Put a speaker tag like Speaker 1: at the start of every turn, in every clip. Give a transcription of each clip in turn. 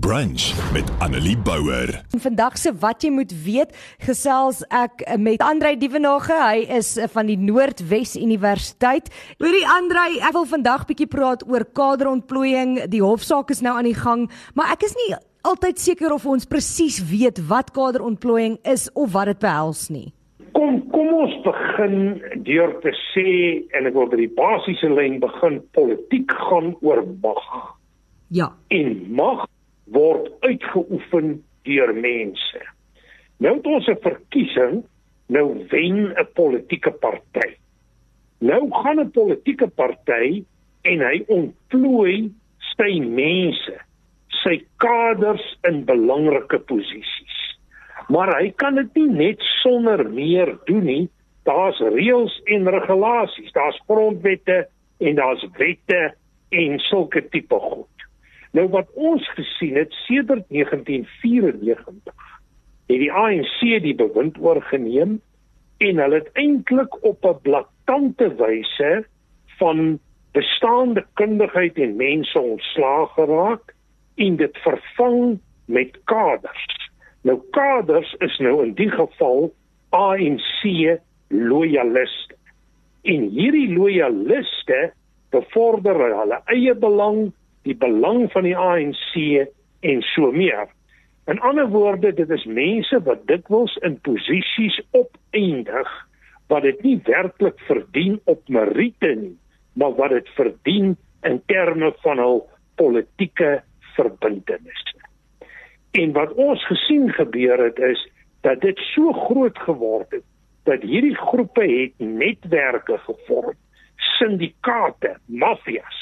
Speaker 1: Brunch met Annelie Bouwer.
Speaker 2: Vandag se wat jy moet weet, gesels ek met Andrei Dievenage. Hy is van die Noordwes Universiteit. Hoorie Andrei, ek wil vandag bietjie praat oor kaderontplooiing. Die hofsaak is nou aan die gang, maar ek is nie altyd seker of ons presies weet wat kaderontplooiing is of wat dit behels nie.
Speaker 3: Kom kom ons begin deur te sê en ek wil by die basiese lyn begin. Politiek gaan oor mag.
Speaker 2: Ja.
Speaker 3: En mag word uitgeoefen deur mense. Nou het ons 'n verkiesing, nou wen 'n politieke party. Nou gaan 'n politieke party en hy ontplooi sy mense, sy kaders in belangrike posisies. Maar hy kan dit nie net sonder meer doen nie. Daar's reëls en regulasies, daar's grondwette en daar's wette en sulke tipe goed. Nou wat ons gesien het sedert 1994 het die ANC die bewind oorgeneem en hulle het eintlik op 'n blaatante wyse van bestaande kundigheid en mense ontslaag geraak en dit vervang met kaders. Nou kaders is nou in die geval ANC loyaliste. En hierdie loyaliste bevorder hulle eie belang die belang van die ANC en so meer. In ander woorde, dit is mense wat dikwels in posisies opeindig wat dit nie werklik verdien op meriete nie, maar wat dit verdien in terme van hul politieke verbintenisse. En wat ons gesien gebeur het is dat dit so groot geword het dat hierdie groepe het netwerke gevorm, syndikaate, mafias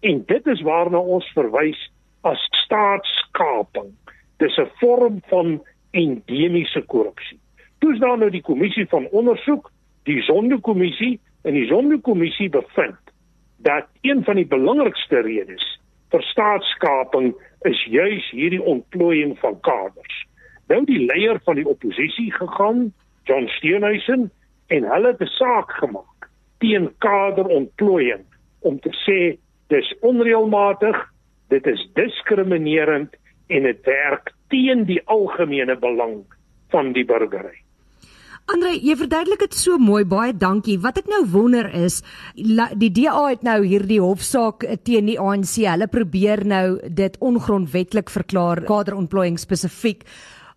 Speaker 3: En dit is waarna ons verwys as staatskaping. Dis 'n vorm van endemiese korrupsie. Toe's daar nou die kommissie van ondersoek, die Sondekommissie, en die Sondekommissie bevind dat een van die belangrikste redes vir staatskaping is juis hierdie ontplooiing van kaders. Nou die leier van die oppositie gegaan, John Steenhuisen, en hulle het 'n saak gemaak teen kaderontplooiing om te sê dis onreëlmatig, dit is diskriminerend en dit werk teen die algemene belang van die burgery.
Speaker 2: Andre, jy verduidelik dit so mooi, baie dankie. Wat ek nou wonder is, die DA het nou hierdie hofsaak teen die ANC. Hulle probeer nou dit ongrondwettig verklaar, kaderontplooiing spesifiek.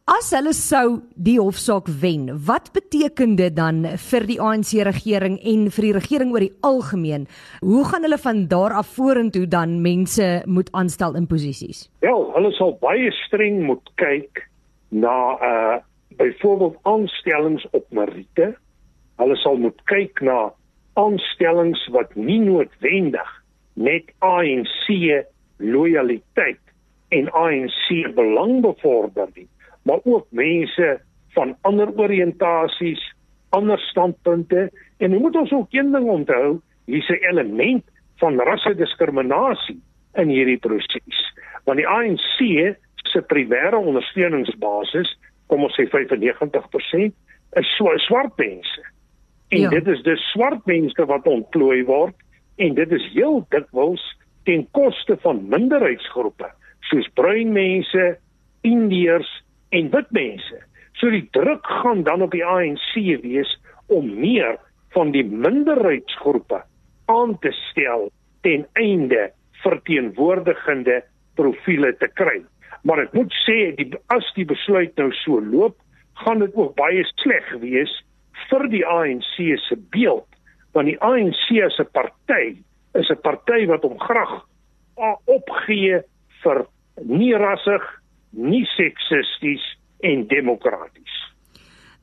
Speaker 2: As hulle sou die hofsaak wen, wat beteken dit dan vir die ANC regering en vir die regering oor die algemeen? Hoe gaan hulle van daar af vorentoe dan mense moet aanstel in posisies?
Speaker 3: Ja, hulle sal baie streng moet kyk na uh byvoorbeeld aanstellings op meriete. Hulle sal moet kyk na aanstellings wat nie noodwendig net ANC loyaliteit en ANC belang bevorder nie maar ook mense van ander oriëntasies, ander standpunte en jy moet ons ook een ding onthou, hier's 'n element van rassediskriminasie in hierdie proses. Want die ANC se primêre ondersteuningsbasis, kom ons sê 95%, is so swart mense. En ja. dit is dus swart mense wat ontplooi word en dit is heel dikwels ten koste van minderheidsgroepe soos bruin mense, indiërs en wit mense. So die druk gaan dan op die ANC wees om meer van die minderheidsgroepe aan te stel ten einde verteenwoordigende profile te kry. Maar ek moet sê die as die besluit nou so loop, gaan dit ook baie sleg wees vir die ANC se beeld, want die ANC as 'n party is 'n party wat hom graag opgee vir nie rassig nie seksisties en demokraties.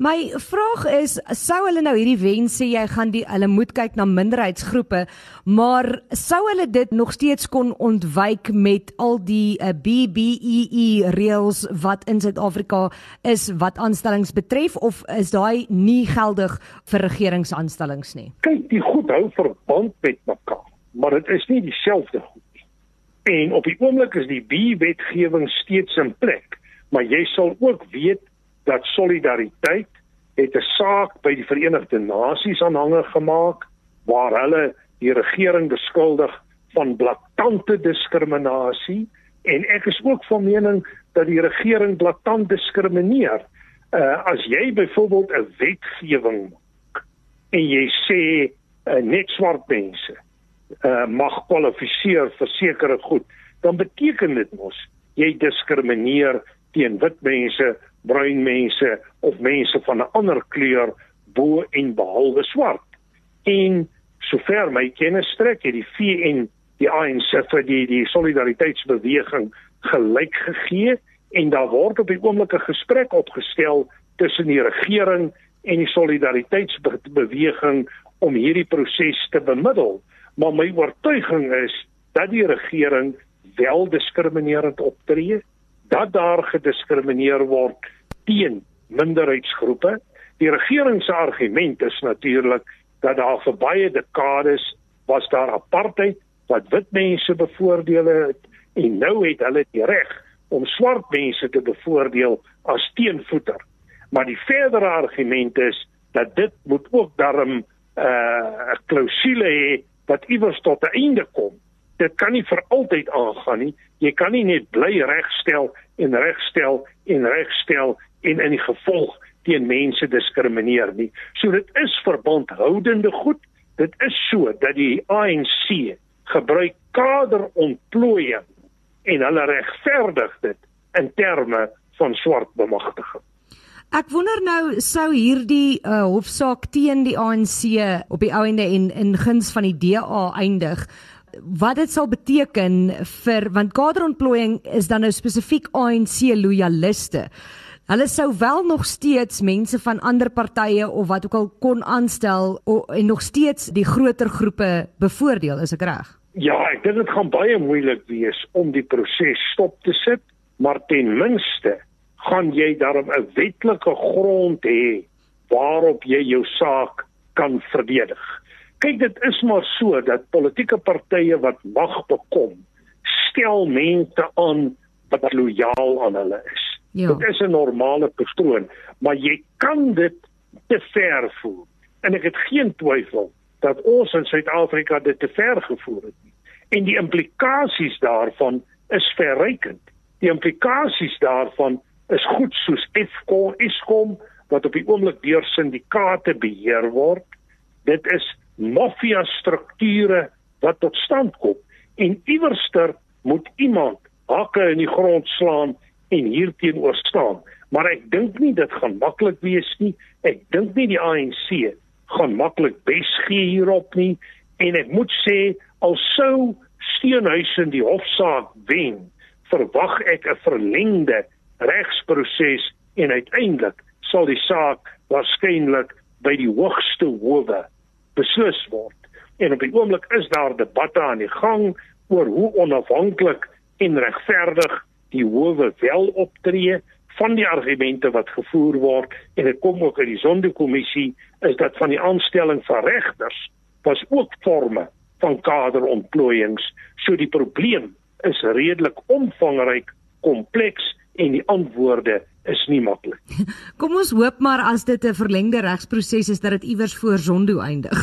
Speaker 2: My vraag is, sou hulle nou hierdie wens sê jy gaan die hulle moet kyk na minderheidsgroepe, maar sou hulle dit nog steeds kon ontwyk met al die uh, eh, BBEE reëls wat in Suid-Afrika is wat aanstellings betref of is daai nie geldig vir regeringsaanstellings nie?
Speaker 3: Kyk, die goed hou verband met mekaar, maar dit is nie dieselfde goed En op die oomblik is die B-wetgewing steeds in plek, maar jy sal ook weet dat solidariteit het 'n saak by die Verenigde Nasies aanhange gemaak waar hulle die regering beskuldig van blaatante diskriminasie En ek is ook van mening dat die regering blaatant diskrimineer. Uh as jy byvoorbeeld 'n wetgewing maak en jy sê uh, net swart mense uh mag kwalifiseer vir sekere goed, dan beteken dit mos jy diskrimineer teen wit mense, bruin mense of mense van 'n ander kleur bo en behalwe swart. En sover my kennis strek, het die VN die ANC vir die die solidariteitsbeweging gelyk gegee en daar word op die oomblik 'n gesprek opgestel tussen die regering en die solidariteitsbeweging om hierdie proses te bemiddel. Maar my oortuiging is dat die regering wel diskriminerend optree, dat daar gediskrimineer word teen minderheidsgroepe. Die regering se argument is natuurlik dat daar vir baie dekades was daar apartheid wat wit mense bevoordeel het en nou het hulle die reg om swart mense te bevoordeel as teenvoeter. Maar die verdere argument is dat dit moet ook daarom uh, 'n uh, klousule hê wat iewers tot 'n einde kom. Dit kan nie vir altyd aangaan nie. Jy kan nie net bly regstel en regstel en regstel en in die gevolg teen mense diskrimineer nie. So dit is verbandhoudende goed. Dit is so dat die ANC gebruik kaderontplooiing en hulle regverdig dit in terme van swart bemagtiging.
Speaker 2: Ek wonder nou sou hierdie uh, hofsaak teen die ANC op die ou ende en in guns van die DA eindig wat dit sal beteken vir want kaderontplooiing is dan nou spesifiek ANC loyaliste. Hulle sou wel nog steeds mense van ander partye of wat ook al kon aanstel o, en nog steeds die groter groepe bevoordeel, is ek reg?
Speaker 3: Ja, ek dink dit gaan baie moeilik wees om die proses stop te sit, maar ten minste gaan jy daarom 'n wetlike grond hê waarop jy jou saak kan verdedig. Kyk, dit is maar so dat politieke partye wat mag bekom, stel mense aan wat lojaal aan hulle is. Ja. Dit is 'n normale patroon, maar jy kan dit te ver voer. En ek het geen twyfel dat ons in Suid-Afrika dit te ver gevoer het nie. En die implikasies daarvan is verrykend. Die implikasies daarvan is goed soos Eskom, Eskom wat op die oomblik deur syndikaate beheer word. Dit is maffia strukture wat tot stand kom en iewerster moet iemand hakke in die grond slaan en hierteenoor staan. Maar ek dink nie dit gaan maklik wees nie. Ek dink nie die ANC gaan maklik besgee hierop nie en ek moet sê al sou Steenhuisen die hofsaak wen, verwag ek 'n verlengde regsproses en uiteindelik sal die saak waarskynlik by die hoogste howe beslis word. En op die oomblik is daar debatte aan die gang oor hoe onafhanklik en regverdig die howe wel optree van die argumente wat gevoer word en dit kom ook uit die sondekommissie is dat van die aanstelling van regters was ook forme van kaderontplooiings so die probleem is redelik omvangryk kompleks en die antwoorde is nie maklik.
Speaker 2: Kom ons hoop maar as dit 'n verlengde regsproses is dat dit iewers voor Zondo eindig.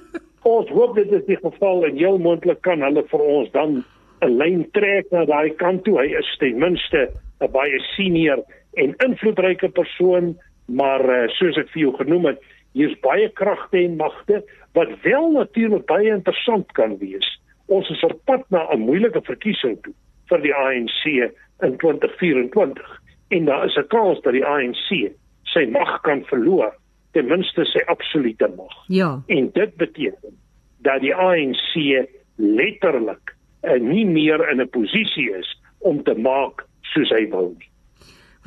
Speaker 3: ons hoop dit is die geval en heel moontlik kan hulle vir ons dan 'n lyn trek na daai kant toe. Hy is ten minste 'n baie senior en invloedryke persoon, maar uh, soos ek vir jou genoem het, hier's baie kragte en magte wat wel natuurlik baie interessant kan wees. Ons is op pad na 'n moeilike verkiesing toe vir die ANC in 2024 en daar is 'n kans dat die ANC sy mag kan verloor, ten minste sy absolute mag.
Speaker 2: Ja.
Speaker 3: En dit beteken dat die ANC letterlik uh, nie meer in 'n posisie is om te maak soos hy wil nie.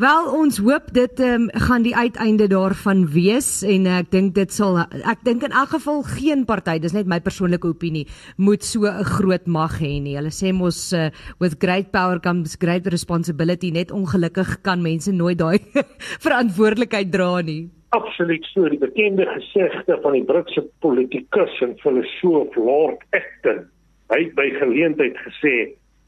Speaker 2: Wel ons hoop dit um, gaan die uiteinde daarvan wees en ek dink dit sal ek dink in elk geval geen party dis net my persoonlike opinie moet so 'n groot mag hê nie. Hulle sê mos uh, with great power comes great responsibility net ongelukkig kan mense nooit daai verantwoordelikheid dra nie.
Speaker 3: Absoluut so die bekende gesegde van die Britse politikus en filosoof Lord Acton Hy het by geleentheid gesê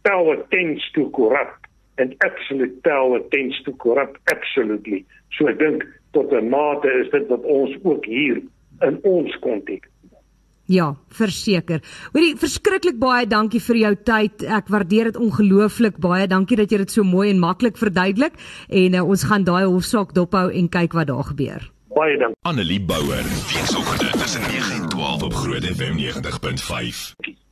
Speaker 3: power tends to corrupt and absolute power tends to corrupt absolutely. So ek dink tot 'n mate is dit wat ons ook hier in ons konteks
Speaker 2: Ja, verseker. Hoorie, verskriklik baie dankie vir jou tyd. Ek waardeer dit ongelooflik baie. Dankie dat jy dit so mooi en maklik verduidelik en uh, ons gaan daai hofsaak dophou en kyk wat daar gebeur.
Speaker 3: Baie dankie.
Speaker 1: Annelie Bouwer. Weekoggend tussen 9 en 12 op Groot FM 90.5.